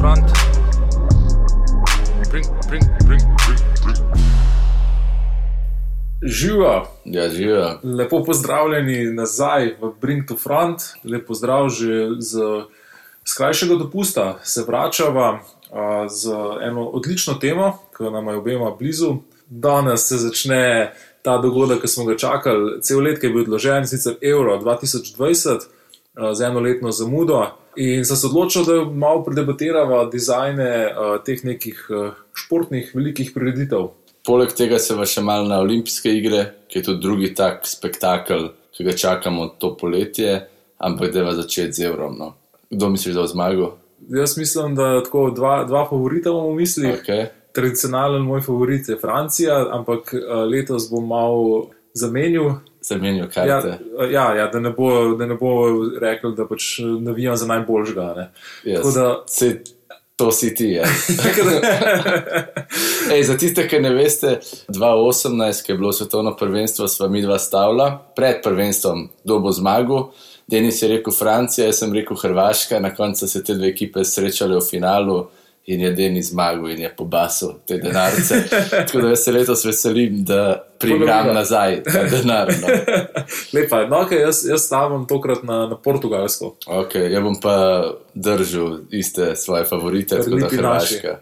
front. Bring, bring, bring, bring, bring. Živa, Ja, živijo. lepo pozdravljeni nazaj v Bring to Front, lepo zdrav že z skrajšega dopusta. Se vračava a, z eno odlično temo, ki nam je obema blizu. Danes se začne ta dogodek, ki smo ga čakali, cel let, ki je bil odložen, sicer Euro 2020, a, z enoletno zamudo. In sem se odločil, da malo predebatiramo dizajne a, teh nekih a, športnih velikih prireditev. Poleg tega se va še malo na olimpijske igre, ki je tudi drugi tak spektakel, ki ga čakamo to poletje, ampak da va začeti z evrom. No. Kdo misliš, da bo zmagal? Jaz mislim, da tako dva, dva favorita imamo v mislih. Okay. Tradicionalen moj favorit je Francija, ampak eh, letos bom malo zamenil. Zamenjajo Ja, karte. ja, ja, da, ne bo, da ne bo rekel, da pač navijam za najboljšega. ne. Yes. Da- Se, to si ti. Ja. Ej, za tiste, ki ne veste, 2018, ki je bilo svetovno prvenstvo, sva mi dva stavila pred prvenstvom, kdo bo zmagal. Denis je rekel Francija, jaz sem rekel Hrvaška, na koncu se te dve ekipe srečale v finalu in je Denis zmagal in je pobasil te denarce. Tako da se letos veselim, da prigram nazaj ta denar. No. Lepa, no, okay, jaz, jaz stavim tokrat na, na Portugalsko. Okay, jaz bom pa držal iste svoje favorite, tako da lipi Hrvaška.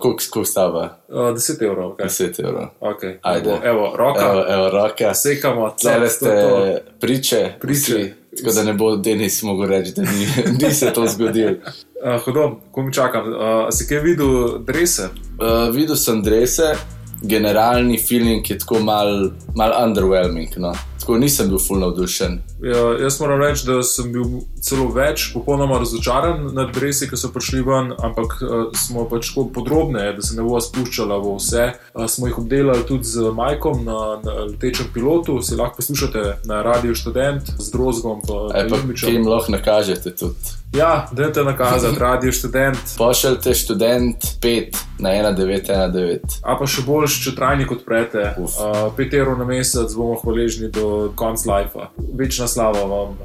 Koliko stava? uh, 10 evrov. Okay. 10 evrov. Okay. Ajde. Evo, evo, roka, Evo, evo roka. sekamo, to, ste to, to. priče, Priče. vsi, tako da ne bo Denis mogel reči, da ni, ni se to zgodilo. Uh, hodom, ko mi čakam. Uh, si kaj videl, drese? Uh, videl sem drese, generalni feeling je tako mal, mal underwhelming. No. Tako nisem bil full navdušen. Ja, jaz moram reči, da sem bil celo več, popolnoma razočaran nad dresi, ki so prišli ven, ampak uh, smo pač tako podrobne, da se ne bo spuščala v vse. Uh, smo jih obdelali tudi z Majkom na, na letečem pilotu, si lahko poslušate na Radio Student z Drozgom. Pa, E, pa, kaj jim lahko nakažete tudi. Ja, dajte nakazati, Radio Student. Pošljite študent 5 na 1919. A pa še boljš, če trajnik odprete. Uf. Uh, 5 evrov na mesec bomo hvaležni do konca lajfa. Večna slava vam.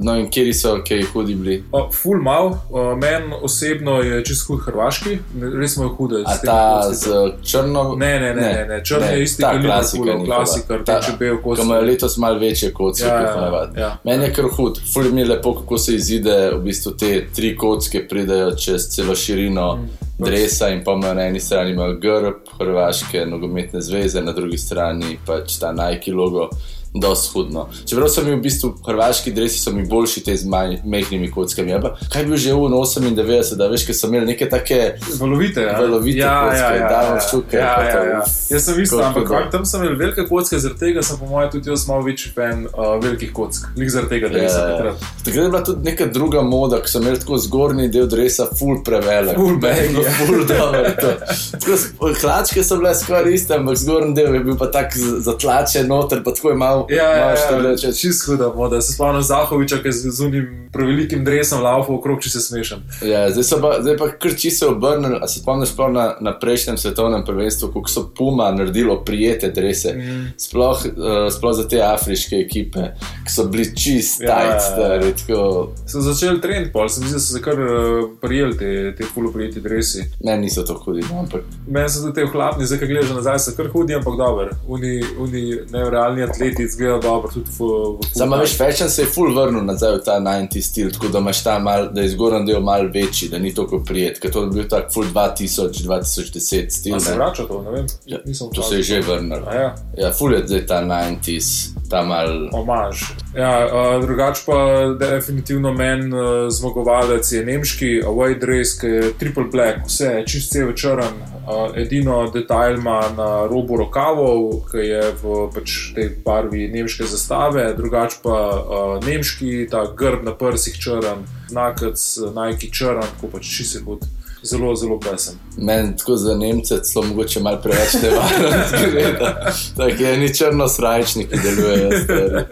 No in kje so, kaj hudi bili? Uh, ful mal, uh, meni osebno je čist hud hrvaški, res smo hude. A ta z črno? Ne, ne, ne, ne, ne. črn je isti kaliber klasika. njihova. klasika, Ta- rdeče bel kos. Ko imajo letos malo večje kocke, Ja, kot ja, ponavadi. ja. Meni je kar hud, ful mi je lepo, kako se izide, v bistvu te tri kocke pridejo čez celo širino Mm. dresa in pa imajo na eni strani grb Hrvaške nogometne zveze, na drugi strani pač ta Nike logo. Dost hudno. Čeprav so mi v bistvu hrvaški dresi, so mi boljši te z manj, mehkimi kockami. Ja, kaj bil že v 98, da veš, ker so imeli neke take Valovite, ja. Valovite ja, kocke, ja, ja, ja, štuke, Ja, pa ja, ja. uf, Jaz sem isto, ampak kak, tam sem imel velike kocke, zaradi tega sem po mojem tudi jaz malo večji fan uh, velikih kock. Lik zaradi tega, da Ja, nisem ja. takrat. Je bila tudi neka druga moda, ki so imeli tako zgornji del dresa, full prevelik. Full je ja. full dobro. Tako Hlačke so bile skoraj iste, ampak zgornji del je bil pa tak zatlačen noter, pa tako je malo Ja, ja, ja, štrlečen. čist huda moda. Se spomnim Zahoviča, ki je z unim prevelikim dresom laufal okrog, če se smešam. Ja, zdaj, pa, zdaj pa kar čisto obrnili. A se spomniš sploh na, na prejšnjem svetovnem prvenstvu, kako so Puma naredilo prijete drese. Mm. Sploh, uh, sploh za te afriške ekipe, ki so bili čist Ja, ja, tajt, ja. stari. tako- So začeli trend, pol sem videl, da so se kar uh, prijeli te, te fuloprijeti dresi. Ne, niso to hudi, no, ampak Meni so tudi te ohlapni, zdaj, ki gledaš nazaj, so kar hudi, ampak dobro. Uni, uni nerealni atleti izgledajo dobro, tudi v, v Samo veš, fashion se je full vrnil nazaj v ta 90 stil, tako da imaš ta mal, da je zgornji del mal večji, da ni tako prijet, ker to je bil tak full 2000, 2010 stil. A se ne. vrača to, ne vem. Ja, to se je že vrnilo. A ja. Ja, full je zdaj ta 90s, ta mal. Omaž. Ja, uh, drugače pa definitivno meni uh, zmagovalec je nemški away dress, ki je triple black, vse je čist cel črn. Uh, edino detajl ima na robu rokavov, ki je v pač, tej barvi nemške zastave, drugače pa uh, nemški, ta grb na prsih črn, nakec Nike črn, tako pač čist je hud. Zelo, zelo pesen. Meni tako za Nemce celo mogoče malo preveč nevarno zgleda. Tako je, ni črno srajčni, ki stari.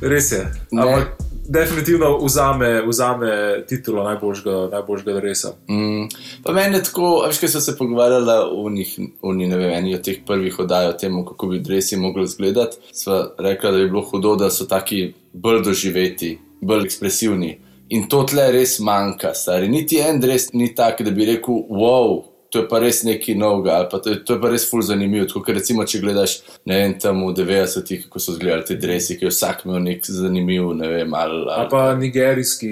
Res je. Ampak definitivno vzame, vzame titulo najboljšega, najboljšega resa. Mm, pa meni je tako, veš, kaj so se pogovarjali o njih, o njih, ne vem, eni od teh prvih oddaj o tem, kako bi dresi mogli izgledati. Sva rekla, da bi bilo hudo, da so taki bolj doživeti, bolj ekspresivni. In to tle res manjka, stari. Niti en dres ni tak, da bi rekel, wow, to je pa res nekaj novega, ali pa to je, to je pa res ful zanimivo. Tako, ker recimo, če gledaš, ne vem, tam v 90-ih, kako so izgledali ti dresi, ki je vsak imel nek zanimiv, ne vem, ali. Ali ali pa nigerijski,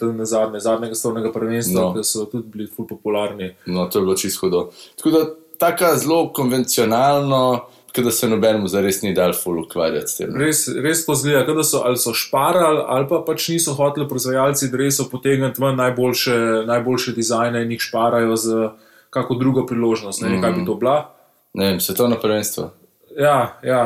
tam na zadnje, zadnjega svetovnega prvenstva, No. ki so tudi bili ful popularni. No, to je bilo čisto hudo. Tako da, tako zelo konvencionalno, kot da se nobenemu zares ni dal ful ukvarjati s tem. Res, res to zgleda, da so ali so šparali, ali pa pač niso hoteli proizvajalci dresov potegniti ven najboljše, najboljše dizajne in jih šparajo za kako drugo priložnost. Ne vem, kaj bi to bila. Ne vem, svetovno prvenstvo. Ja, ja.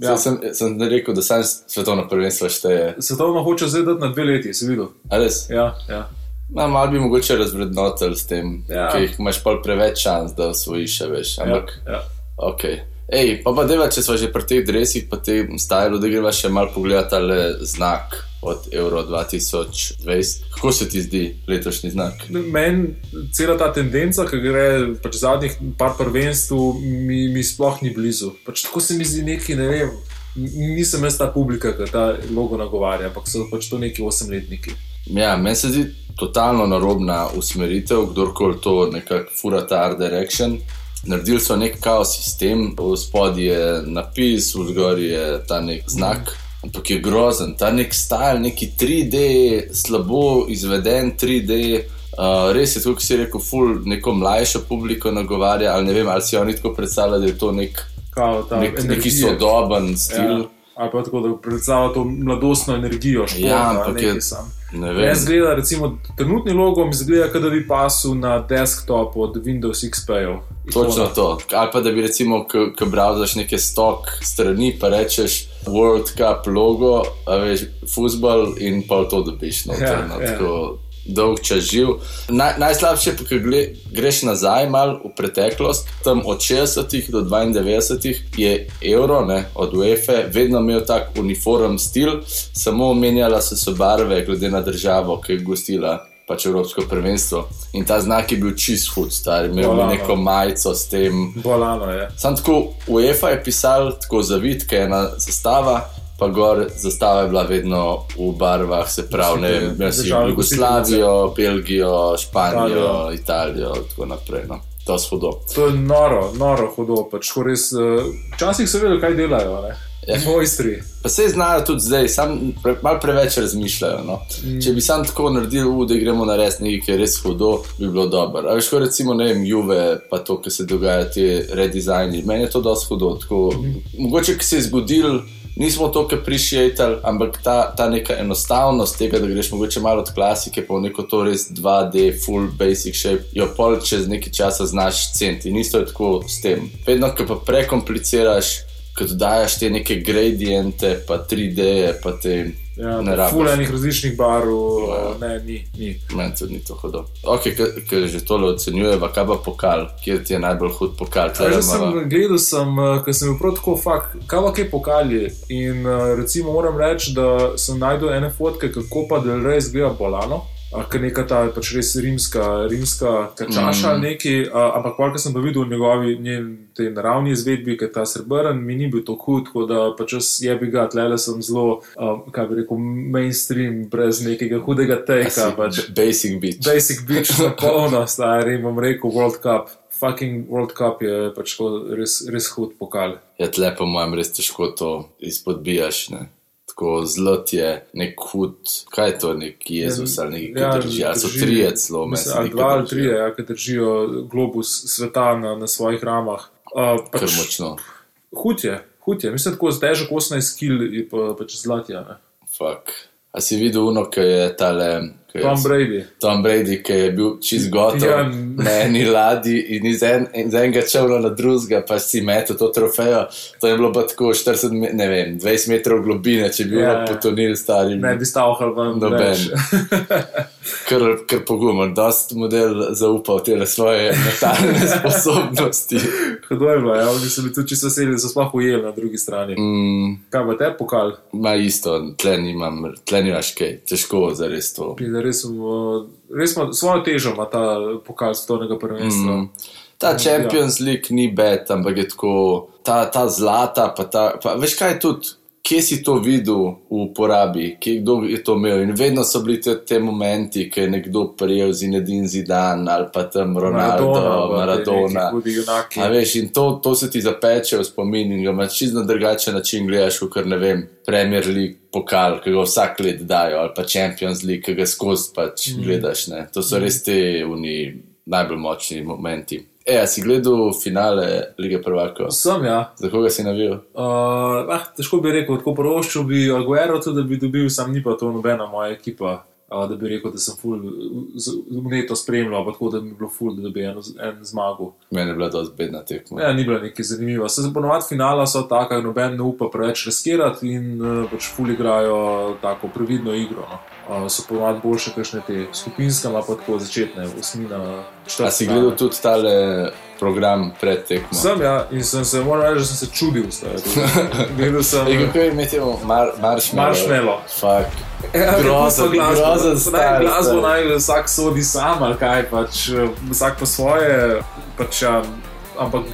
Ja. ja. Sem, sem rekel, da sam svetovno prvenstvo šteje. Svetovno hoče zdaj dati na dve leti, si videl. Res? Ja, ja. No, malo bi mogoče razvrednotil s tem, Ja. ja. ker imaš pol preveč šans, da osvojiš, a veš. Ampak, ja, ja. ok. Ej, pa pa deva, če smo že pri teh dresih, pa tem stylu, da greva še malo pogledati le znak od Euro 2020. Kako se ti zdi letošnji znak? Meni cela ta tendenca, ki gre pač zadnjih par prvenstv, mi, mi sploh ni blizu. Pač tako se mi zdi neki, ne vem. Nisem jaz ta publika, ki ta logo nagovarja, ampak so pač to neki osemletniki. Ja, meni se zdi totalno narobna usmeritev, kdorkoli to nekako fura ta art direction. Naredili so nek kaos sistem, v spodnji je napis, v zgornji je ta nek znak. Ampak je grozen, ta nek stal, neki 3D, slabo izveden 3D. Uh, res je, kot si rekel, ful neko mlajšo publiko nagovarja, ali ne vem, ali si oni tako predstavljajo, da je to nek, Kao, nek, neki energija. sodoben stil. Ja. Ali pa tako, da predstavlja to mladostno energijo, športa, Ja, ampak je- sam. Meni zgleda, recimo, trenutni logo mi zgleda, kot da bi pasul na desktop od Windows XP-jev. Točno to. Ali pa da bi recimo, ko browsaš neke stok strani, pa rečeš World Cup logo, veš, futbol in pa to dobiš. No, Ja, ja. tako dolg čas živ. Naj, najslabše pa, ko gle- greš nazaj malo v preteklost, tam od 60 do 92 je evro, ne, od UEFA, vedno imel tak uniform stil, samo menjala so se barve, glede na državo, ki je gostila. Pač Evropsko prvenstvo. In ta znak je bil čist hud, star, imel je Bolano. neko majico s tem. Bolano je. Sam tako UEFA je pisal, tako zavit, je ena zastava, pa gor zastava je bila vedno v barvah, se pravi, ne vem, imel si Države Jugoslavijo, Belgijo, Španijo, Italijo. Italijo in tako naprej. No. To je hudo. To je noro, noro hudo. Pač, tako res, eh, včasih so vedeli, kaj delajo. Ne? Ja. Mojstri. Pa se znajo tudi zdaj, pre, malo preveč razmišljajo. No. Mm. Če bi sam tako naredil, u, da gremo na res nekaj, ki je res hudo, bi bilo dobro. A veš, ko recimo, ne vem, Juve, pa to, kar se dogaja, ti redizajni, meni je to dosti hudo. Tako, mm. Mogoče, ki se je zgodil, nismo to, kar prišijali, ampak ta, ta neka enostavnost tega, da greš mogoče malo od klasike, pa v neko to res 2D, full basic shape, jo pol čez nekaj časa znaš centi. In isto je tako s tem. Vedno, ko pa prekompliciraš, ko dodajaš te neke gradiente, pa 3D, pa te Ja, ne rabiš. Fulanih različnih barv, Ja. ne, ni. ni. Meni tudi ni to hudo. Ok, ker že tole ocenjujeva, kaj pa pokal, kjer ti je najbolj hud pokal. Ja, jaz sem gledal, sem, eh, ker sem bil prav tako fakt, kaj pa kaj pokali. In eh, recimo moram reči, da sem najdel ene fotke, kako pa del res izgleda bolano. Ker neka ta pač res rimska, rimska kačaša Mm. ali neki, a, ampak pa, sem pa videl v njegovi njen, naravni izvedbi, ker ta srbren mi ni bil tako hud, tako da pač jaz je bi ga, tlele sem zelo, a, kaj bi rekel, mainstream, brez nekega hudega teka. Pač. Basic bitch. Basic beach na polno, stari, bom rekel, World Cup. Fucking World Cup je pač res, res hud pokal. Ja, tle po mojem res težko to izpodbijaš. Ne? Tako zlot je nek hud, kaj je to, nek Jezus ali neki, ki drži. Ali so trije celo, mislim, Ali dva ali trije, ja, ki držijo globus sveta na, na svojih ramah. Uh, Kar pač, močno. hud je, hud je. Mislim, tako težek 18 kg je pa, pač zlatja. Ne? Fuck. A si videl uno, ki je tale. Tom Brady. Tom Brady, ki je bil čist gotov Ja. na eni ladji in iz, en, iz enega čovna na drugega, pa si metel to trofejo. To je bilo pa tako 40, me- ne vem, 20 metrov globine, če bi Ja, bilo ja. potonil stari. Ne bi stavhal ven. Noben. več. Kar, kar pogumno, dost model zaupal te svoje metalne sposobnosti. Hudo je bilo, ja, oni so bili tudi čisto veseli, da so sploh ujeli na drugi strani. Mm, Kaj pa te pokal? ma isto, tle nimam, tle nimaš kaj, težko za res to. Pride Res, res ima, svojo težo ima ta pokal svetovnega prvenstva. Mm. Ta Champions League ni bed, ampak je tako, ta, ta zlata, pa, ta, pa veš kaj je tudi, kje si to videl v uporabi, kje kdo je to imel. In vedno so bili te, te momenti, ki je nekdo prijel Zinedine Zidan ali pa tam Ronaldo, Maradona. A veš, in to, to se ti zapeče v spomin in ga imaš čisto na drugačen način gledaš, kot ne vem, Premier League pokal, ki ga vsak let dajo, ali pa Champions League, ki ga skozi pač mm. gledaš. Ne. To so res te uni najbolj močni momenti. E, a si gledal finale lige prvaka? Sem, ja. Za koga si navil? Uh, ah, težko bi rekel, tako poroščil bi Aguero, tudi da bi dobil, sam ni pa to nobena moja ekipa. Uh, da bi rekel, da sem ful, zgneto spremljal, tako da bi bilo ful, da bi en, en zmagal. Meni je bila dosti bedna tekma. Ja, ni bila nekaj zanimiva. Se ponovadi finala so taka, noben ne upa preveč riskirati in uh, pač ful igrajo tako previdno igro. No so ponovadi boljše, kakšne te skupinske, pa tako začetne, osmina. A si gledal tudi tale program pred tekmo? Sem, ja, in sem se, moram reči, da sem se čudil. Gledal sem. Ej, kako je imeti mar, marshmallow? Marshmallow. Fuck. Grozen, grozen stvar. Glasbo naj vsak sodi sam, ali kaj pač, vsak po svoje. Pač, ja, ampak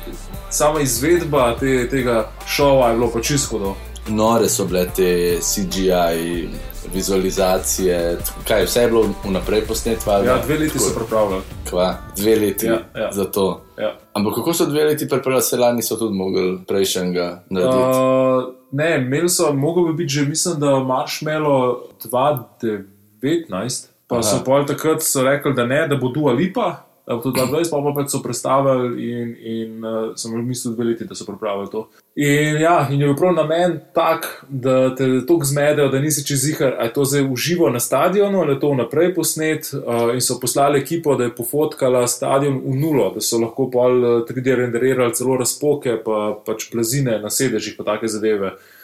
sama izvedba te, tega šova je bilo pač čisto. Nore so bile te CGI vizualizacije, kaj vse je bilo vnaprej posneto. Ja, dve leti so pripravljali. Kva, dve leti ja, ja. za to. Ja. Ampak kako so dve leti pripravljali, se lani so tudi mogli prejšnjega narediti? Uh, ne, imeli so, mogel bi biti že, mislim, da Marshmallow 2019, pa Aha. so pol takrat so rekli, da ne, da bo Dua Lipa. Tudi 20, pa pa so predstavili, in, in uh, sem mislil, dve leti, da so pripravili to. In, ja, in je bil prav namen tak, da te tako zmedejo, da nisi čez jih, ali je to zdaj uživo na stadionu, ali je to vnaprej posnet. Uh, in so poslali ekipo, da je pofotkala stadion v nulo, da so lahko pol 3D eh, renderirali celo razpoke, pa pač plazine na sedežih, pa take zadeve. Uh,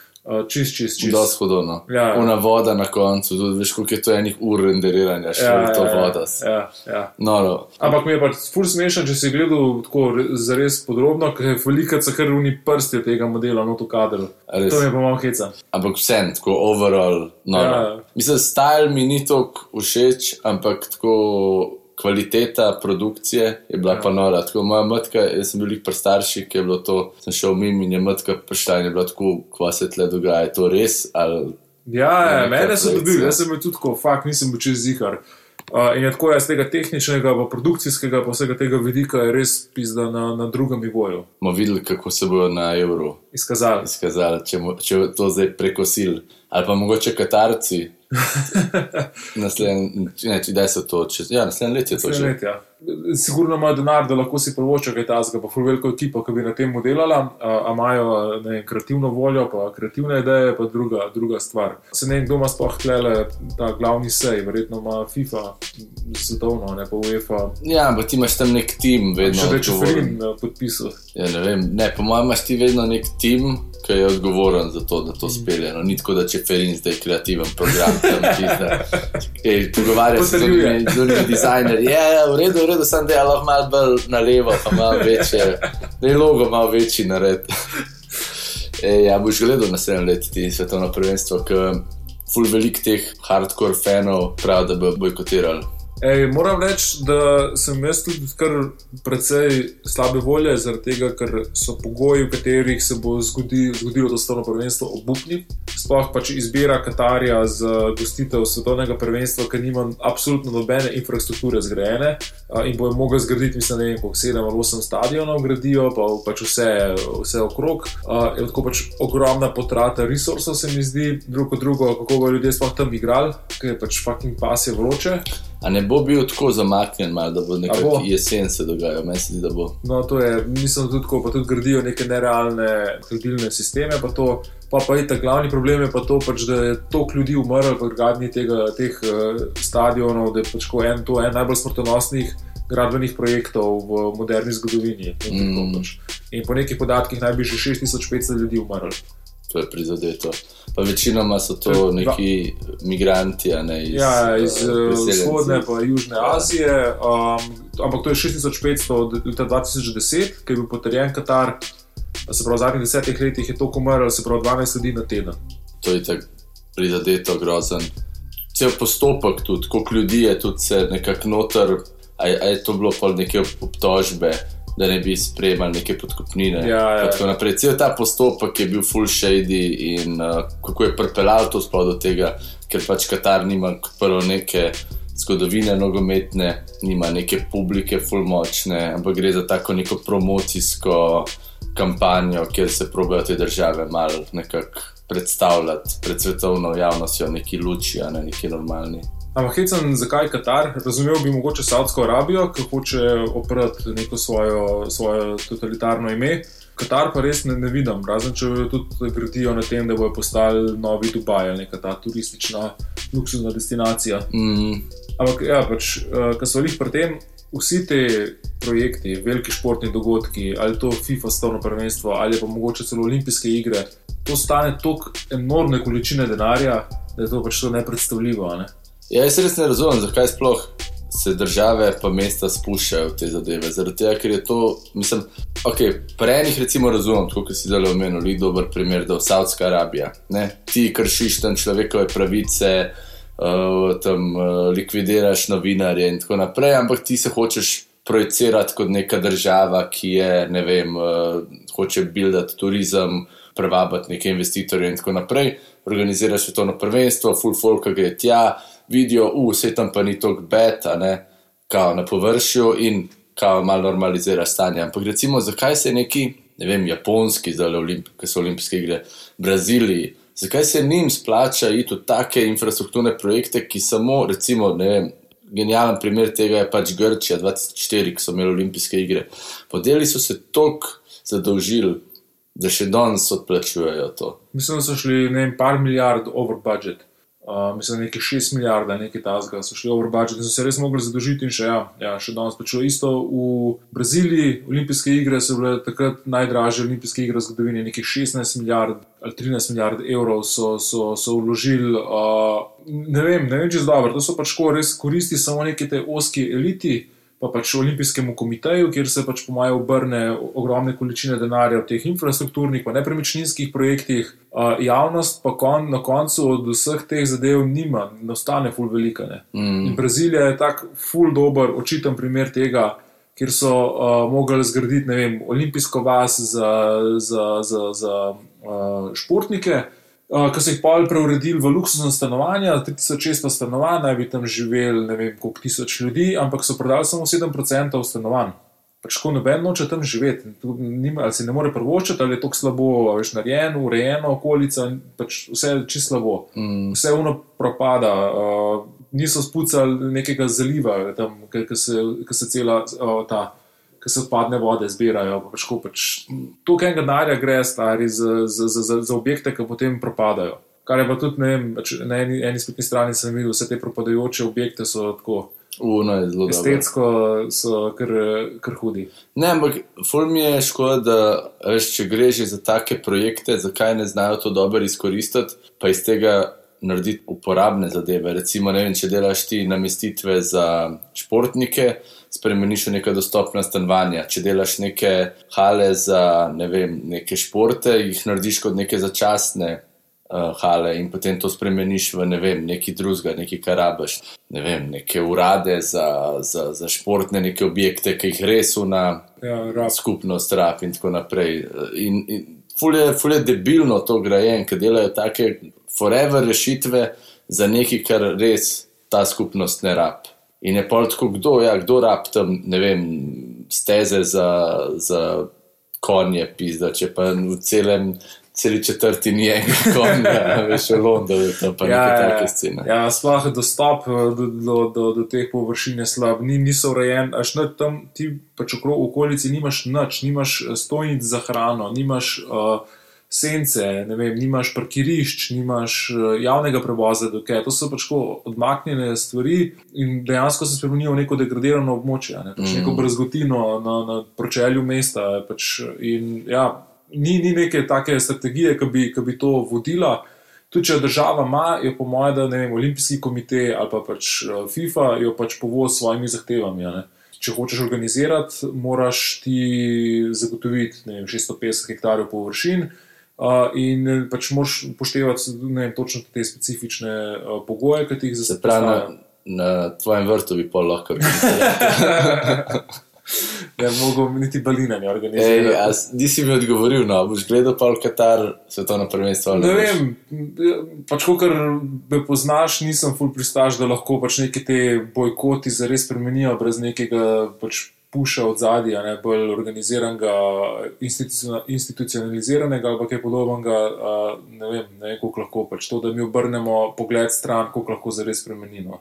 čist, čist, čist. Zelo shodno. Ja, Una voda na koncu, tudi veš, koliko je to enih ur renderiranja, še ja, to ja, voda. Ja, ja. No, no. Ampak mi je pač fur smešen, če si gledal tako zares podrobno, ker je velika cakrvni prsti tega modela, no to kader. To mi je pa malo heca. Ampak vsem, tako overall. No, Ja. no. Mislim, style mi ni tako všeč, ampak tako kvaliteta produkcije je bila Ja. pa nora. Tako moja matka, jaz sem bil pri starših, ki je bilo to, sem šel mimo in je matka prišla in je bila tako, kva se tle dogaja, je to res ali Ja, ja mene so dobili, jaz sem bil tudi tako, fakt nisem bil čez zihar. Uh, in je tako, jaz tega tehničnega, pa produkcijskega, pa vsega tega vidika je res pizda na, na drugem nivoju. bomo videli, kako se bojo na evru Izkazali. izkazali, če, mo- če to zdaj prekosil. Ali pa mogoče Katarci. Naslednji, če daj se to, čez, ja, naslednji let je to že. Let, ja. Sigurno imajo denar, da lahko si privoščijo kaj tasga, pa ful veliko ekipo, ki bi na tem delala, a, imajo vem, kreativno voljo, pa kreativne ideje, pa druga, druga stvar. Se ne vem, kdo ima sploh tlele ta glavni sej, verjetno ima FIFA svetovno, ne pa UEFA. Ja, ampak ti imaš tam nek tim, vedno. Še več odgovoren. Ferin podpisal. Ja, ne vem, ne, po mojem imaš ti vedno nek tim, ki je odgovoren za to, da to spelje. No, ni tako, da če Ferin zdaj kreativen program tam. Ej, Pogovarja se z Potrjuje. drugimi, dizajnerji. Ja, ja, v redu, v redu, sem lahko malo bolj na levo, pa malo večje. Da je logo malo večji nared. Ja, boš gledal naslednje leto ti svetovno prvenstvo, ker ful velik teh hardcore fanov pravi, da bo bojkotirali. Ej, moram reči, da sem jaz tudi kar precej slabe volje, zaradi tega, ker so pogoji, v katerih se bo zgodi, zgodilo to svetovno prvenstvo, obupni. Sploh pač izbira Katarja za gostitev svetovnega prvenstva, ker nima absolutno nobene infrastrukture zgrajene a, in bojo mogli zgraditi, mislim, ne vem, koliko sedem ali osem stadionov gradijo, pa pač vse, vse okrog. A, Je tako pač ogromna potrata resursov, se mi zdi, drugo drugo, kako bodo ljudje sploh tam igrali, ker je pač fucking pas je vroče. A ne bo bil tako zamaknjen, malo, da bo nekako bo? jesen se dogajal, meni se zdi, da bo. No, to je, mislim, tudi tako, pa tudi gradijo neke nerealne hladilne sisteme. Pa, to, pa, pa je ta glavni problem, je pa to, pač, da je toliko ljudi umrlo pri gradnji tega, teh uh, stadionov, da je pač ko en, to en najbolj smrtonosnih gradbenih projektov v moderni zgodovini. In, Mm. pač. in po nekih podatkih naj bi že 6500 ljudi umrlo. To je prizadeto. Pa večinoma so to je neki migranti, a ne iz, Ja, iz eh, uh, vzhodne in južne Ja. Azije. Um, ampak to je 6500 od leta 2010, ki je bil potrjen Katar. Se pravi, v zadnjih desetih letih je to umrlo, se pravi 12 ljudi na teden. To je tako prizadeto, grozen. Cel postopek, tudi koliko ljudi je tudi se nekako noter. A je, a je to bilo pol neke obtožbe, da ne bi sprejemali neke podkupnine. Ja, ja. Tako naprej. Cel ta postopek je bil full shady in uh, kako je pripeljal to sploh do tega, ker pač Katar nima kot prvo neke zgodovine nogometne, nima neke publike full močne, ampak gre za tako neko promocijsko kampanjo, kjer se probejo te države malo nekako predstavljati pred svetovno javnostjo, neki luči, a ne neki normalni. Ampak hecam, zakaj Katar? Razumel bi mogoče Saudsko Arabijo, ki hoče oprati neko svojo, svojo totalitarno ime. Katar pa res ne, ne vidim, razen če tudi gradijo na tem, da bojo postali novi Dubaj ali neka ta turistična, luksuzna destinacija. Mm, Ampak, ja, pač, uh, ko so jih pri tem, vsi ti projekti, veliki športni dogodki, ali to FIFA stavno prvenstvo, ali pa mogoče celo olimpijske igre, to stane toliko enormne količine denarja, da je to pač to nepredstavljivo. Ne? Ja, jaz res ne razumem, zakaj sploh se države pa mesta spuščajo v te zadeve. Zaradi tega, ker je to, mislim, ok, pri enih recimo razumem, tako kot si zdaj omenil, ni dober primer, da je Saudska Arabija. Ne? Ti kršiš tam človekove pravice, uh, tam uh, likvidiraš novinarje in tako naprej, ampak ti se hočeš projicirati kot neka država, ki je, ne vem, uh, hoče buildati turizem, privabiti neke investitorje in tako naprej. Organiziraš svetovno prvenstvo, full folk gre tja, vidijo, uh, vse tam pa ni tako bed, a ne, kao na površju in kao malo normalizira stanje. Ampak recimo, zakaj se neki, ne vem, japonski, zdaj olimp, ki so olimpijske igre, Braziliji, zakaj se njim splača iti v take infrastrukturne projekte, ki samo, recimo, ne vem. Genijalen primer tega je pač Grčija 2004, ko so imeli olimpijske igre. Podeli so se toliko zadolžili, da še danes odplačujejo to. Mislim, da so šli ne vem, par milijard over budget. Uh, mislim, da nekaj 6 milijard, nekaj tasga, so šli over budget in so se res mogli zadožiti. In še, ja, ja, še danes pač isto v Braziliji. Olimpijske igre so bile takrat najdražje olimpijske igre v zgodovini, nekaj 16 milijard ali 13 milijard evrov so, so, so vložili. Uh, ne vem, ne vem, če je dobro. To so pač ko res koristi samo neki te oski eliti. Pa pač olimpijskemu komiteju, kjer se pač po mojem obrne ogromne količine denarja v teh infrastrukturnih, pa nepremičninskih projektih, uh, javnost pa kon, na koncu od vseh teh zadev nima, ne ostane ful velika. Ne. Mm. In Brazilija je tak ful dober, očiten primer tega, kjer so uh, mogli zgraditi ne vem, olimpijsko vas za, za, za, za uh, športnike. Uh, Ko so jih pol preuredili v luksuzna stanovanja, 3600 stanovanj, naj bi tam živeli ne vem koliko tisoč ljudi, ampak so prodali samo 7% stanovanj. Pač ko noben noče tam živeti, nima, ali si ne more prvoščiti, ali je to slabo, veš, narejeno, urejeno, okolica, pač vse je čisto slabo. Mm. Vse uno propada, uh, niso spucali nekega zaliva, ki se, ke se cela uh, ta. Ki se odpadne vode zbirajo, pa pač, pač toliko enega denarja gre, stari, za, za, za, za, objekte, ki potem propadajo. Kar je pa tudi, ne vem, pač na eni, eni spletni strani sem videl, vse te propadajoče objekte so tako Uno je zelo dobro. estetsko, so kar, kar hudi. Ne, ampak ful mi je škoda, da veš, če gre že za take projekte, zakaj ne znajo to dobro izkoristiti, pa iz tega narediti uporabne zadeve. Recimo, ne vem, če delaš ti namestitve za športnike, spremeniš v neka dostopna stanovanja. Če delaš neke hale za ne vem, neke športe, jih narediš kot neke začasne. Uh, hale in potem to spremeniš v ne vem, neki drugega, neki karabaš, ne vem, neke urade za, za, za športne, neke objekte, ki jih res una Ja, rab. skupnost rab in tako naprej. In, in ful, je, ful je debilno to grajen, ker delajo take forever rešitve za nekaj, kar res ta skupnost ne rab. In je pol tako, kdo, ja, kdo rab tam, ne vem, steze za, za konje, pizda, če pa v celem. Celi četrti ni enega konja, veš, v Londonu, tam pa ja, neke take scene. Ja, sploh dostop eh, do, do, do, do teh površin je slab, ni, niso urejen. Až ne, tam ti pač v okolici nimaš nič, nimaš eh, stojnic za hrano, nimaš uh, sence, ne vem, nimaš parkirišč, nimaš uh, javnega prevoza, dokaj. To so pač odmaknjene stvari in dejansko se spremenijo v neko degradirano območje, ne, pač Mhm. neko brazgotino na, na pročelju mesta. Pač, in ja, ni, ni neke take strategije, ki bi, ki bi to vodila. Tudi če država ima, jo po mojem, da ne vem, olimpijski komite ali pa pač eh, FIFA jo pač povozi s svojimi zahtevami. a ne. Če hočeš organizirati, moraš ti zagotoviti vem, 650 hektarjev površin uh, in eh, pač moraš upoštevati ne vem, točno te specifične uh, pogoje, ki jih Se pravi, na, na tvojem vrtu bi pol lahko bil. ne mogo niti balina ne Ej, organizirati. nisi mi odgovoril, no, boš gledal pa v Katar svetovno prvenstvo. Ne boš? vem, pač ko me poznaš, nisem full pristaš, da lahko pač neki te bojkoti zares spremenijo brez nekega pač puša od zadja, ne bolj organiziranega, instituciona- institucionaliziranega ali kaj podobnega. a, Ne vem, ne vem, koliko lahko pač to, da mi obrnemo pogled stran, koliko lahko zares spremenimo.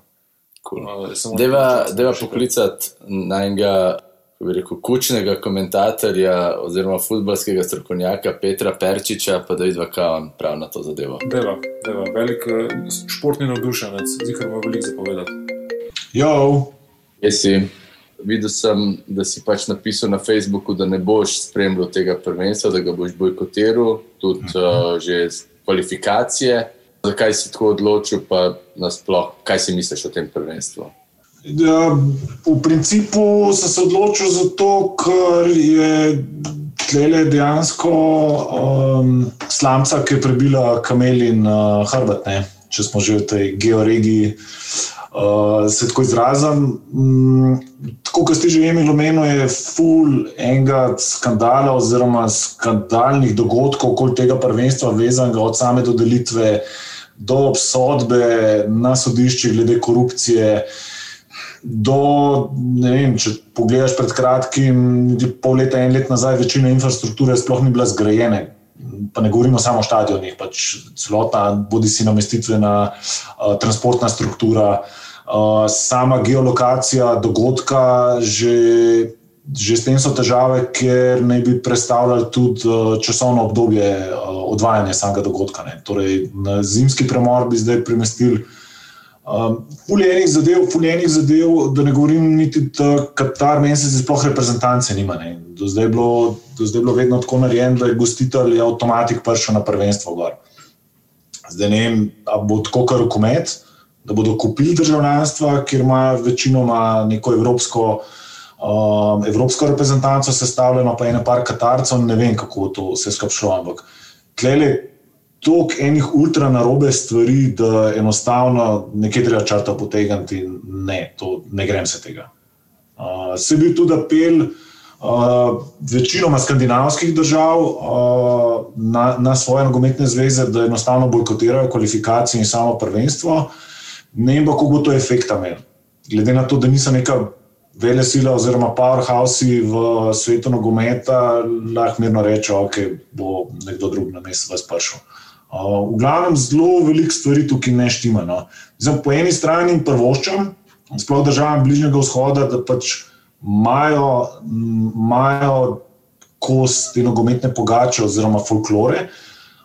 Cool. A, samo Deva, poklicati najnega, kako bi rekel, kučnega komentatorja oziroma futbalskega strokovnjaka Petra Perčiča, pa da vidva, kaj on prav na to zadevo. Deva, deva, velik eh, športni navdušenec, zikar ima veliko zapovedati. Jo, Jaz si, videl sem, da si pač napisal na Facebooku, da ne boš spremljal tega prvenstva, da ga boš bojkotiral, tudi uh, že z kvalifikacije. Zakaj si tako odločil, pa nasploh, kaj si misliš o tem prvenstvu? ja, v principu sem se odločil zato, ker je tlele dejansko um, slamca, ki je prebila kamelin uh, hrbet, ne? če smo že v tej georegiji. Uh, se tako izrazim. Mm, tako kot ste že imeli omenjeno, je full enega skandala oziroma skandalnih dogodkov okoli tega prvenstva, vezanega od same dodelitve do obsodbe na sodiščih glede korupcije. Do, vem, če pogledaš pred kratkim, pol leta, en let nazaj, večina infrastrukture sploh ni bila zgrajena. Pa ne govorimo samo o stadionih, pač celotna, bodi si namestitvena, uh, transportna struktura, uh, sama geolokacija dogodka, že, že s tem so težave, ker naj bi predstavljali tudi uh, časovno obdobje odvajanja samega dogodka. Ne. Torej, na zimski premor bi zdaj premestili. Um, Fuljenih zadev, fuljenih zadev, da ne govorim niti, Katar mesec sploh reprezentance nima. Ne. Do zdaj, je bilo, do zdaj je bilo vedno tako narejeno, da je gostitelj je avtomatik prišel na prvenstvo gor. Zdaj ne vem, ali bo tako kar rokomet, da bodo kupili državljanstva, kjer ima večinoma neko evropsko, um, evropsko reprezentanco sestavljeno, pa ene par Katarcev, ne vem, kako to vse skupaj šlo. Ampak tlele toliko enih ultra narobe stvari, da enostavno nekaj treba črta potegniti in ne, to ne grem se tega. Uh, se bil tudi apel uh, večinoma skandinavskih držav uh, na, na svoje nogometne zveze, da enostavno bojkotirajo kvalifikacije in samo prvenstvo. Ne vem kako bo to efekta imel. Glede na to, da niso neka vele sila oziroma powerhouse v svetu nogometa, lahko mirno rečejo, da okay, bo nekdo drug na mestu vas prišel. Uh, v glavnem, zelo veliko stvari tukaj ne štima. No. Zdaj, po eni strani prvoščam, sploh državam Bližnjega vzhoda, da pač imajo, kos te nogometne pogače oziroma folklore.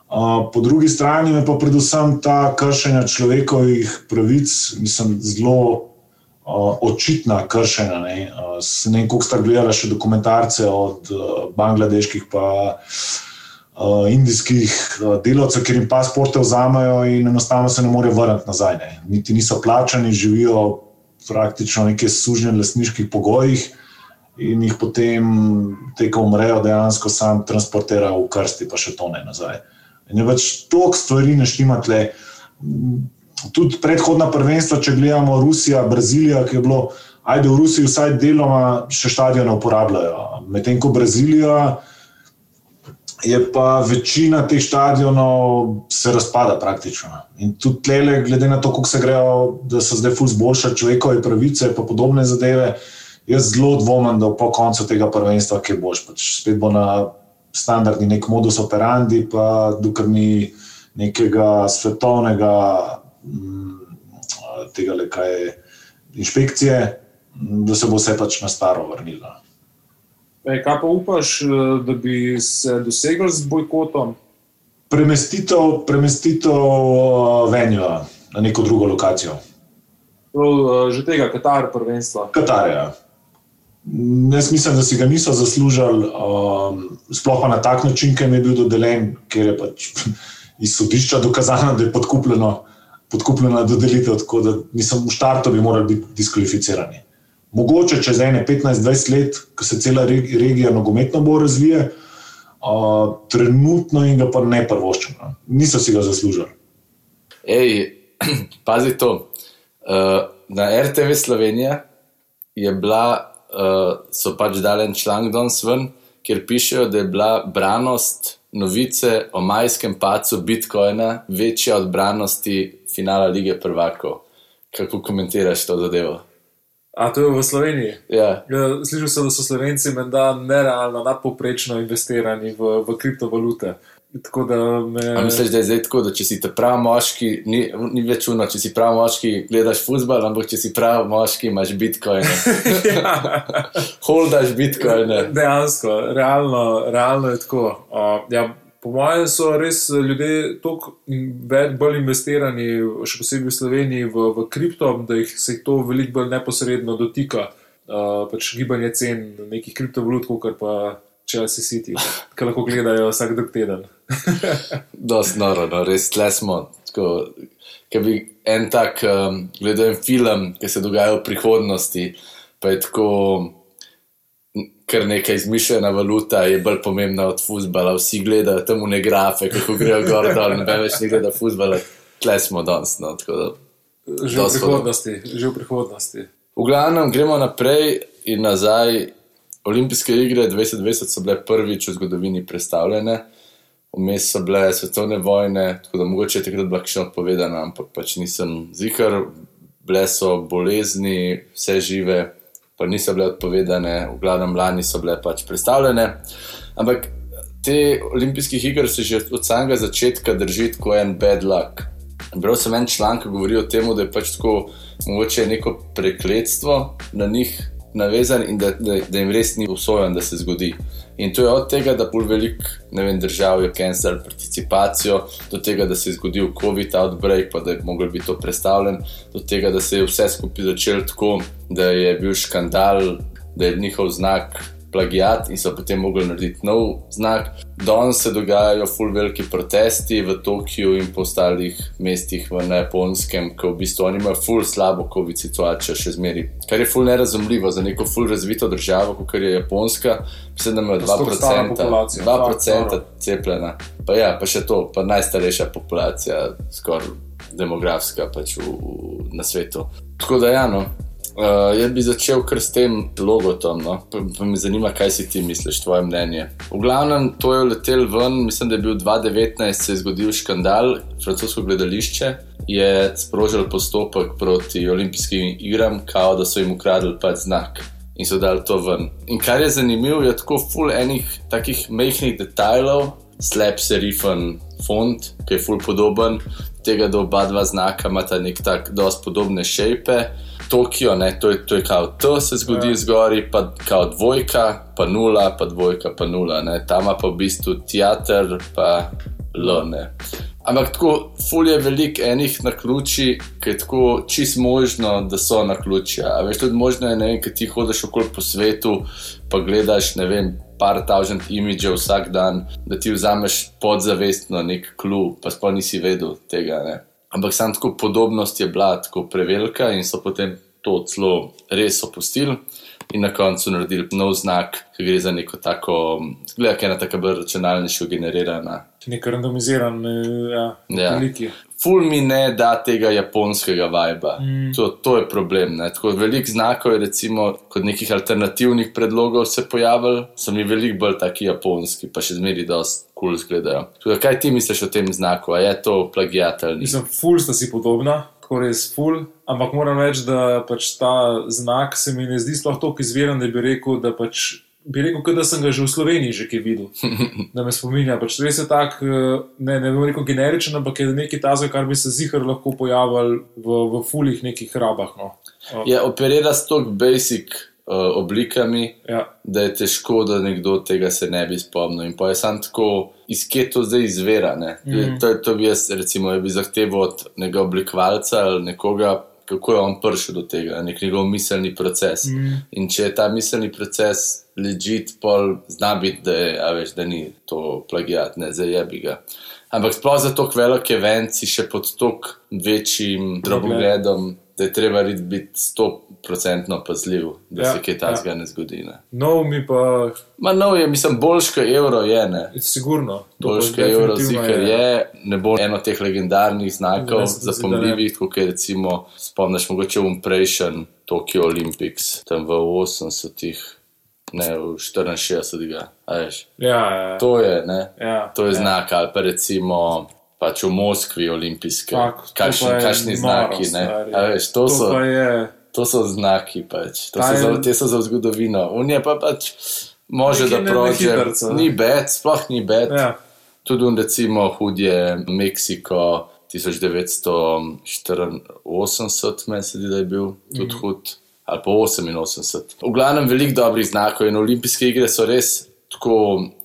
Uh, po drugi strani je pa predvsem ta kršenja človekovih pravic, mislim, zelo uh, očitna kršenja. Ne, uh, ne vem, koliko ste gledali še dokumentarce od uh, bangladeških pa uh, indijskih uh, delavcev, ker jim pasporte vzamejo in enostavno se ne morejo vrniti nazaj. Ne. Niti niso plačani, živijo praktično v nekih sužnjenih lasniških pogojih in jih potem, tekom umrejo, dejansko sam transportirajo v krsti, pa še to ne nazaj. In je več toliko stvari neštimate. Tudi predhodna prvenstva, če gledamo Rusija, Brazilija, ki je bilo, ajde v Rusiji vsaj deloma še stadione uporabljajo. Medtem ko Brazilija je pa večina teh stadionov se razpada praktično. In tudi tlele, glede na to, kako se grejo, da so zdaj fuz boljše človekove pravice in podobne zadeve, jaz zelo dvomim, da po koncu tega prvenstva, ki boš, pač spet bo na standardni nek modus operandi, pa dokler ni nekega svetovnega mm, tega, le, kaj je inšpekcije, da se bo vse pač na staro vrnilo. Ej, kaj pa upaš, eh, da bi se dosegel z bojkotom? Premestitev, premestitev venja na neko drugo lokacijo. Prav, eh, že tega Katar prvenstva. Katarja. Jaz mislim, da si ga niso zaslužili, um, sploh pa na tak način, ki jim je bil dodeljen, ker je pač iz sodišča dokazano, da je podkupljeno, podkupljena dodelitev, tako da nisem v štartu bi morali biti diskvalificirani. Mogoče čez ene 15-20 let, ko se cela reg- regija nogometno bo razvija, uh, trenutno jim ga pa ne prvoščeno. Niso si ga zaslužili. Ej, pazi to. Uh, na RTV Slovenija je bila uh, so pač dali en članek danes ven, kjer pišejo, da je bila branost novice o majskem pacu Bitcoina večja od branosti finala lige prvakov. Kako komentiraš to zadevo? A to je v Sloveniji? Ja, Ja, Slišal sem, da so Slovenci menda nerealno, nadpoprečno investirani v, v kriptovalute. Tako da me. A misliš, da je zdaj tako, da če si ta pravi moški, ni, ni več uno, če si pravi moški, gledaš futbol, ampak če si pravi moški, imaš bitcoine. Holdaš bitcoine. dejansko, realno, realno je tako. Uh, ja, po mojem so res ljudje toliko bolj investirani, še posebej v Sloveniji, v, v kripto, da jih se jih to veliko bolj neposredno dotika. Uh, pač gibanje cen nekih kriptovalut, kot pa Chelsea City, ki lahko gledajo vsak drug teden. Dost noro, no, res smo. Ker bi en tak, um, gledal en film, ki se dogaja v prihodnosti, pa je tako, m, kar neka izmišljena valuta, je bolj pomembna od futbola. Vsi gledajo tam ne grafe, kako grejo gor dol, ne več ne gleda futbola. Tle smo danes. No, da. Že v prihodnosti. Že v prihodnosti. V glavnem gremo naprej in nazaj. Olimpijske igre 2020 so bile prvič v zgodovini predstavljene, vmes so bile svetovne vojne, tako da mogoče je takrat bila še odpovedana, ampak pač nisem zihar, bile so bolezni, vse žive, pa niso bile odpovedane, v glavnem lani so bile pač predstavljene. Ampak te olimpijskih iger se že od samega začetka drži kot en bad luck. Bral sem en članek, ki govori o tem, da je pač tako mogoče neko prekletstvo na njih navezan in da, da, da jim res ni usojen, da se zgodi. In to je od tega, da pol velik ne vem, držav je cancel participacijo, do tega, da se je zgodil COVID outbreak, pa da je mogel biti to predstavljen, do tega, da se je vse skupaj začelo tako, da je bil škandal, da je njihov znak plagiat in so potem mogli narediti nov znak. Danes se dogajajo full veliki protesti v Tokiu in po ostalih mestih v na Japonskem, ki v bistvu oni imajo full slabo COVID situacijo še zmeri. Kar je full nerazumljivo za neko full razvito državo, kot je Japonska, mislim, da imajo Pa sploh stara 2%, populacija. 2% Tako, cepljena. Pa ja, pa še to, pa najstarejša populacija, skoraj demografska pač v, v, na svetu. Tako da, ja, no. Uh, jaz bi začel kar s tem logotom, no? pa, pa me zanima, kaj si ti misliš, tvoje mnenje. V glavnem, to je letel ven, mislim, da je bil 2019, se je zgodil škandal, francosko gledališče je sprožil postopek proti olimpijskim igram, kao da so jim ukradli pač znak. In so dali to ven. In kar je zanimivo, je tako full enih takih mehkih detajlov, slab serifen font, ki je full podoben, tega, da oba dva znaka imata nek tak, dosti podobne šejpe. Tokio, ne, to je, to je kao T se zgodi Ja. zgori, pa kao dvojka, pa nula, pa dvojka, pa nula, ne. tam pa v bistvu teater, pa L. Ne. Ampak tako, ful je veliko enih na ključi, ki je tako čist možno, da so na ključi. A veš, tudi možno je, ne vem, ki ti hodiš okoli po svetu, pa gledaš, ne vem, par tausend imidžev vsak dan, da ti vzameš podzavestno nek klub, pa sploh nisi vedel tega. Ne. Ampak sam tako podobnost je bila tako prevelika in so potem to celo res opustili. In na koncu naredili nov znak, ki gre za neko tako, zgleda, ki je ena tako bolj računalniško generirana Nek randomiziran, ja, Ja. veliki. ful mi ne da tega japonskega vibra. Mm. To, to je problem. Ne? Tako velik znakov je, recimo, kot nekih alternativnih predlogov se pojavil, so mi veliko bolj taki japonski, pa še zmeri dosti kul cool izgledajo. Kaj ti misliš o tem znaku? A je to plagiat ali ni? Mislim, ful sta si podobna, tako res ful, ampak moram reči, da pač ta znak se mi ne zdi sploh tako izviren, da bi rekel, da pač. Bi rekel, da sem ga že v Sloveniji že kaj videl, da me spominja. Pač res je tak, eh, ne, ne bom rekel generičen, ampak je nekaj tazga, kar bi se zihar lahko pojavil v, v fulih nekih rabah. No. Je operira s tok basic uh, oblikami, Ja. da je težko, da nekdo tega se ne bi spomnil. In pa je sam tako, iz kje to zdaj izvira. Mm. To, to bi jaz, recimo, bi zahteval od nekega oblikovalca ali nekoga, kako je on prišel do tega, nek njegov miselni proces. Mm. In če je ta miselni proces legit, pol zna biti, da, je, a veš, da ni to plagiat, ne zajebi ga. Ampak sploh za tako velik event si še pod tako večjim drobogledom, da je treba biti 100% pazljiv, da Ja, ja, se kaj takega ja. ne zgodi. Ne. No, mi pa, Ma no, je, mislim, boljš kot evro je, ne. sigurno. Boljš kot evro zikar je, ne bo eno teh legendarnih znakov, zapomljivih, kot je recimo, spomniš mogoče Umprejšen, Tokyo Olympics, tam v 80-ih, ne v 64-ih. Ja, ja, To je, ne, ja, to je ja. znak, ali pa recimo. Pač v Moskvi olimpijske, Fak, kakšni, je kakšni noro, znaki. Ne? stari. A Veš, to, To so, je. to so znaki, pač. to so je- za, te so za zgodovino. Unija pa pač može, da prođe. Ni bed, sploh ni bed. Ja. Tudi un, recimo hudje Meksiko 1984, meni se zdi, da je bil tudi Mhm. hud. Ali pa 88. V glavnem, veliko dobrih znakov in olimpijske igre so res tako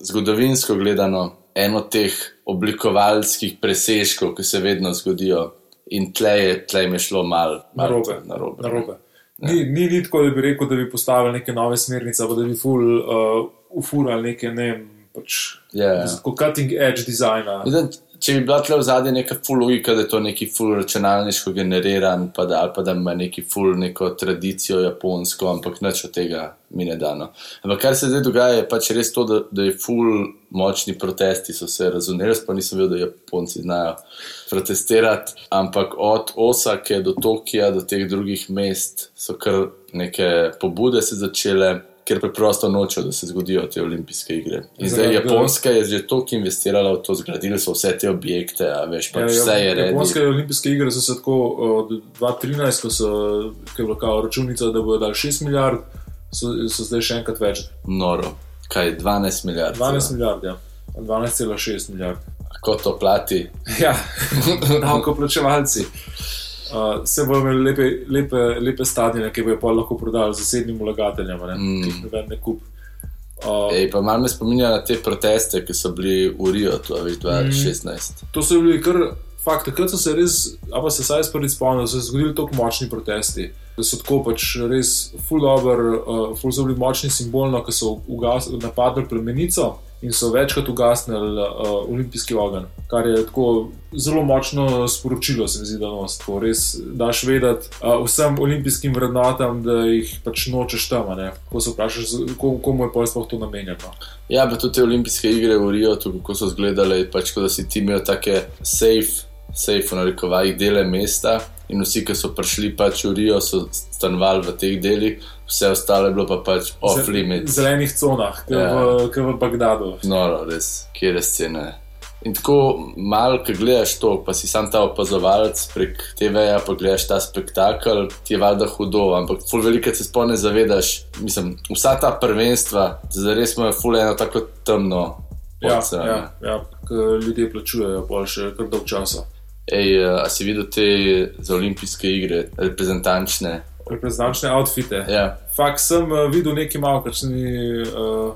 zgodovinsko gledano eno teh oblikovalskih presežkov, ki se vedno zgodijo. In tle je, tle je šlo malo mal Narobe. narobe. narobe. Ni, ni, ni tako, da bi rekel, da bi postavili neke nove smernice, pa da bi ful uh, ufurali neke, ne pač, Ja, ja. tako cutting edge dizajna. Mislim, če bi bila tle v zadnji neka full logika, da je to neki full računalniško generiran, pa da, ali pa da ima neki full neko tradicijo japonsko, ampak nič od tega mi ne dano. Ampak kar se zdaj dogaja, je pač res to, da, da je full močni protesti so se razumeli, pa nisem vedel, da Japonci znajo protestirati, ampak od Osake do Tokija, do teh drugih mest so kar neke pobude se začele. Ker preprosto nočejo, da se zgodijo te olimpijske igre. In zdaj Zaradi- Japonska je že toliko investirala v to, zgradili so vse te objekte, a veš, pač vse je redo. Ja, Japonske olimpijske igre so se tako od 2013, ko so je bila kao računica, da bodo dali 6 milijard, so, so zdaj še enkrat več. Noro, kaj 12 milijard. 12 milijard, ja. 12,6 milijard. Kako to plati? Ja, davkoplačevalci. Uh, se bodo imeli lepe, lepe, lepe stadione, ki bojo pa lahko prodali zasebnim vlagateljem, ne, mm. ki jih noben ne kup. Uh, Ej, pa malo me spominja na te proteste, ki so bili v Rio, to je 2016. to so bili kar fakt, takrat so se res, a pa se saj spomnim, da so se zgodili tako močni protesti. Da so tako pač res full dobro, uh, full so bili močni simbolno, ko so ugas, napadli plemenico in so večkrat ugasnili uh, olimpijski ogenj. Kar je tako zelo močno sporočilo, se mi zdi, da nos. Tako res daš vedeti uh, vsem olimpijskim vrednotam, da jih pač nočeš tam. Ko se vprašaš, komu je pa sploh to namenjeno. Ja, pa tudi te olimpijske igre v Rio, tudi kako so izgledale, pač kot da si ti imel take safe, safe v narekovajih dele mesta. In vsi, ki so prišli pač v Rio, so stanovali v teh delih, vse ostalo je bilo pa pač off Zel- limit. zelenih conah, kot Ja. v, ke v Bagdadu. Noro, res, kje je scena. In tako malo, ki gledaš to, pa si sam ta opazovalec prek TV-ja, pa gledaš ta spektakel, ti je valjda hudo, ampak ful veliko se spone zavedaš. Mislim, vsa ta prvenstva, zares imajo ful eno tako temno. Ja, podstran, ja, ja, ker ljudje plačujejo pol še kar dolg časa. Ej, eh, a si videl te za olimpijske igre, reprezentančne? Reprezentančne outfite. Ja, Fakt sem uh, videl nekaj malo, sem, uh,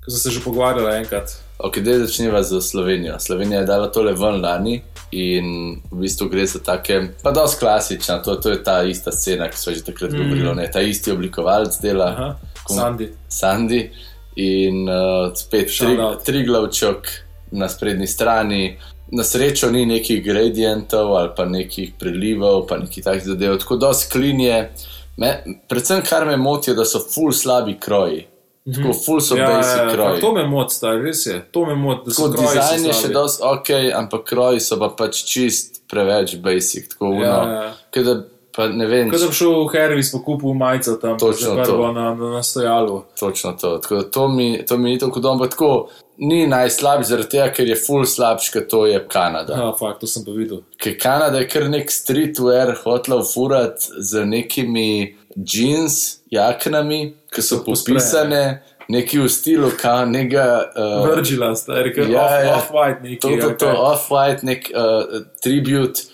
kar sem se že pogovarjal enkrat. ok, da začneva z Slovenijo. Slovenija je dala tole ven lani in v bistvu gre za take, pa dosti klasična, to, to je ta ista scena, ki so že takrat mm. govorili, ne, ta isti oblikovalec dela, Aha, Kom- Sandy. Sandy in uh, spet Shout tri, out. triglavčok na sprednji strani. Na srečo ni nekih gradientov ali pa nekih prelivov, pa nekih takih zadev, tako da sklinje. Me, predvsem kar me moti, je, da so full slabi kroji. Tako full so Ja, basic ja, ja, kroji. to me moti, stari, res je. To me moti, da so Tako kroji so dizajn je še dosti ok, ampak kroji so pa pač čist preveč basic. Tako Ja, uno, ja. ke da pa ne vem, Ko sem šel v Hervis po kupu majico tam, Točno to. na, na, na stojalu. točno to. Tako da to mi, to mi ni tako dobro, tako ni najslabši zaradi tega, ker je full slabš, ker to je Kanada. Ja, fakt, to sem pa videl. Ker Kanada je kar nek streetwear hotla ufurat z nekimi jeans jaknami, ki so so posprejene. popisane, neki v stilu, kao nekega. Uh, Virgila, stari, ker ja, off, ja. off-white neki. To, to, ali to, kaj. off-white, nek uh, tribute.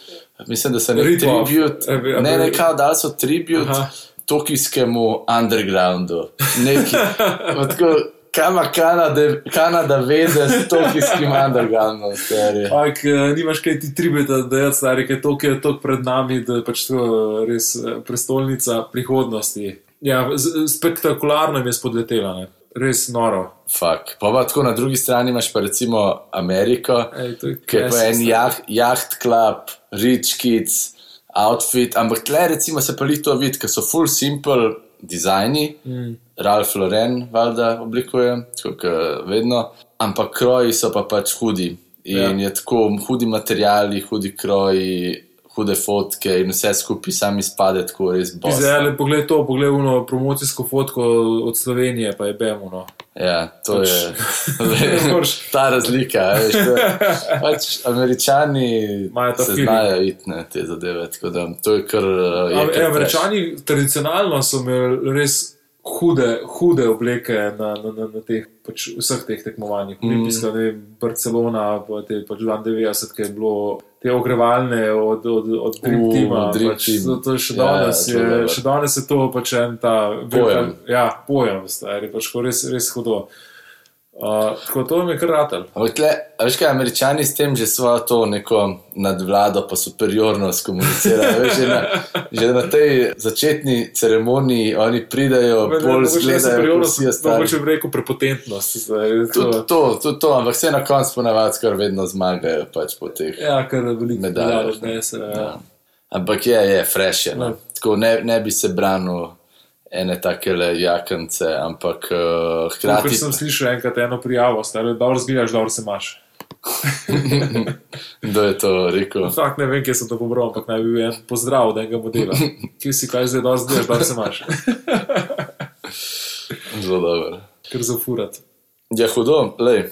Mislim, da so nek. A bi- a Ne, ne, kao, da so tribute Aha. tokijskemu undergroundu. Neki. tako, Kaj ima Kanada, Kanada veze s tokijskim undergroundom? Ampak nimaš kaj ti tribeta, da je stari, ker to, ki je to pred nami, da je pač to res eh, prestolnica prihodnosti. Ja, spektakularno je spodletela, ne. res noro. Fak. Pa, pa tako na drugi strani imaš pa recimo Ameriko, Ej, je ki je pa en jaht, jaht klub, rich kids, outfit, ampak tle recimo se pa lito vidi, ker so full simple dizajni. Mm. Ralph Lauren, valjda, oblikuje, kot vedno, ampak kroji so pa pač hudi. In ja. je tako hudi materiali, hudi kroji, hude fotke in vse skupaj sam izpade tako res boss. Izrael, poglej to, poglej uno promocijsko fotko od Slovenije, pa je Bemuno. Ja, to Pač- je moreš- ta razlika. Veš, je- pač američani se znajo iti na te zadeve. Da, to je kar. uh, je Am- kar e, trash. Američani tradicionalno so imeli res hude, hude obleke na, na, na, na teh, pač vseh teh tekmovanjih. Mhm. Olimpijska, mm. ne, Barcelona, pa te pač 92, ki je bilo. Te ogrevalne od, od, od Dream U, Teama, Dream pač, Team. zato še Ja, danes, to je je, še danes je to pač en ta Pojem. velika- Ja, pojem, stari, pač res, res hudo. Uh, tako to mi je kar ratelj. Ampak tle, a veš kaj, američani s tem že svojo to neko nadvlado, pa superiornost komunicirajo. Veš, že, na, že na tej začetni ceremoniji oni pridajo, bolj zgledajo, ostali. Mogoče bi rekel prepotentnost. zdaj, to- to, tudi to, ampak vse na koncu ponavadi skoraj vedno zmagajo pač po teh. Ja, kar veliko Medalje, medalj ne. odnese. Ja. Ja. Ampak je, je, fresh je. Ja. No. Tako ne, ne bi se branil ene takele jakance, ampak uh, Ker hkrati. sem slišal enkrat eno prijavo, stari, dobro zgledaš, dobro se imaš. Kdo je to rekel? Fakt ne vem, kje sem to pobral, ampak naj bi bil en pozdrav od enega modela. Kje si kaj zdaj, dobro zgledaš, dobro se imaš. Zelo dobro. Ker zafurat. Ja, hudo, lej.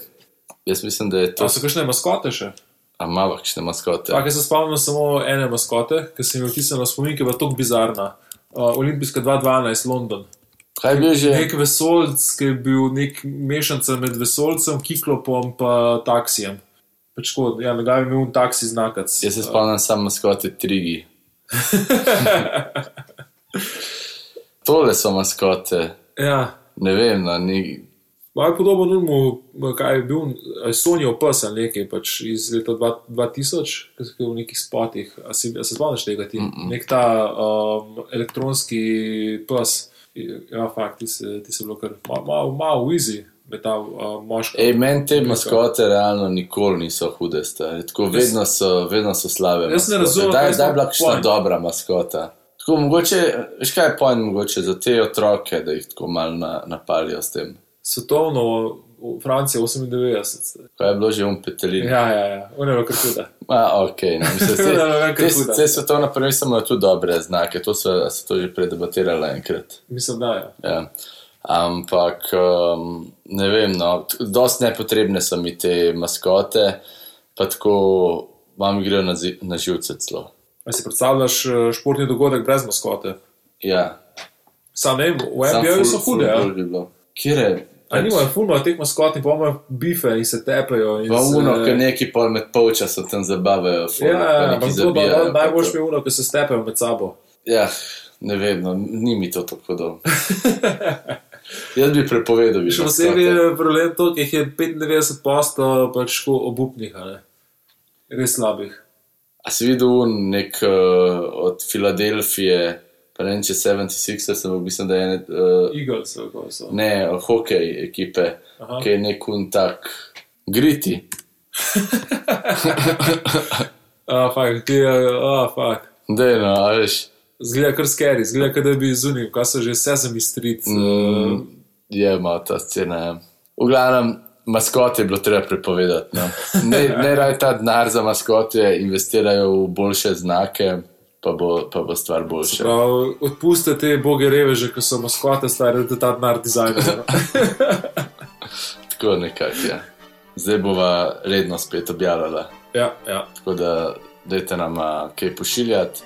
Jaz mislim, da je to. To so kakšne maskote še? A malo kakšne maskote. Tako se spomnim samo ene maskote, ki se mi je vtisnila v spomin, ki je bila tako bizarna. Uh, Olimpijska 2012, London. Kaj je bil že? Nek vesolc, ki je bil nek mešanca med vesolcem, kiklopom in taksijem. Pač tako, ja, na glavi je imel taksi znakac. Jaz se spomnim samo maskote Trigi. Tole so maskote. Ja, Ne vem, no, ni. Malo podobno nujmo, kaj je bil, Sonijo pes ali nekaj pač iz leta dva- 2000, ki so v nekih spotih. A, si, a se spomniš tega ti? Mm -mm. Nek ta um, elektronski pes. Ja, fakt, ti se, ti se bilo kar malo, malo, malo easy. je Ta uh, moška. Ej, meni te maskote realno nikoli niso hude. Tako vedno so, vedno so slabe. Jaz ne razumem, Daj, kaj daj smo bila kakšna dobra maskota. Tako mogoče, veš kaj je pojem mogoče za te otroke, da jih tako malo na, napalijo s tem. Svetovno v Franciji 98. Kaj je bilo že um petelin? Ja, ja, ja, je kar huda. A, ok, no, mislim, se, te, te svetovna prvenstva imajo tudi dobre znake, to so, se to že predebatirala enkrat. Mislim, da je. Ja. Ampak um, ne vem, no, dosti nepotrebne so mi te maskote, pa tako vam grejo na, zi- na živce celo. A si predstavljaš eh, športni dogodek brez maskote? Ja, Sam ne vem, v NBA-ju so hude. Ja? Kjer je? A nimajo fulno teh maskot in pa imajo bife in se tepejo. in Pa se- uno, ki neki pol med polčasom tam zabavajo. ful, Ja, ampak to pa najboljš mi uno, ki se stepejo med sabo. Ja, ne vem, no, ni mi to tako dobro. Jaz bi prepovedal, Še posebej je problem to, ker jih je 95 posto pač obupnih, res slabih. A si videl nek uh, od Filadelfije, pa ne vem, če 76, sem mislim, da je ene, uh, Eagles, ali kako so. ne, hokej ekipe, Aha. ki je nek un tak griti. A, fakt, ti je, a, fakt. Dej, no, a veš, Zgleda kar skeri, zgleda, kot da bi zunil, kaj so že Sesame Street. Mm. je malo ta scena. ja. V glavnem, maskote je bilo treba prepovedati. No. Ne, ne raj ta denar za maskote, investirajo v boljše znake, pa bo, pa bo stvar boljša. Prav, odpuste te boge reveže, ki so maskote stare, da ta denar dizajnirajo. Tako nekako, ja. Zdaj bova redno spet objavljala. ja, ja. Tako da, dajte nam kaj pošiljati,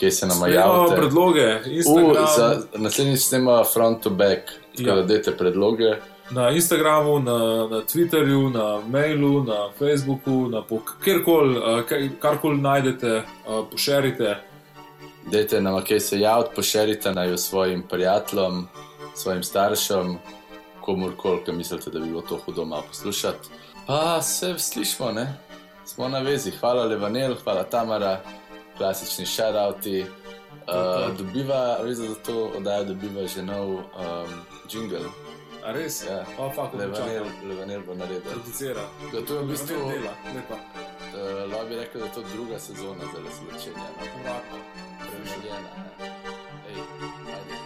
kaj se nam Imamo javite. predloge, U, Instagram, za naslednjič snema front to back, tako Ja. da dajte predloge. na Instagramu, na, na Twitterju, na mailu, na Facebooku, na kjerkoli, karkoli najdete, pošerite. Dajte nam kaj se javiti, pošerite naj jo svojim prijateljem, svojim staršem, komorkoli, ki mislite, da bi bilo to hudo malo poslušati. Pa se slišmo, ne? Smo na vezi. Hvala Levanel, hvala Tamara, klasični shoutouti. Uh, dobiva, res za to oddajo dobiva že nov um, jingle. A res? Ja. Pa fakt, Levanel, Levanel bo naredil. producira. Da, to je v bistvu, dela, lepa. Eh, uh, lahko bi rekel, da je to druga sezona zelo zločenja. Premšljena. Ej, ajde.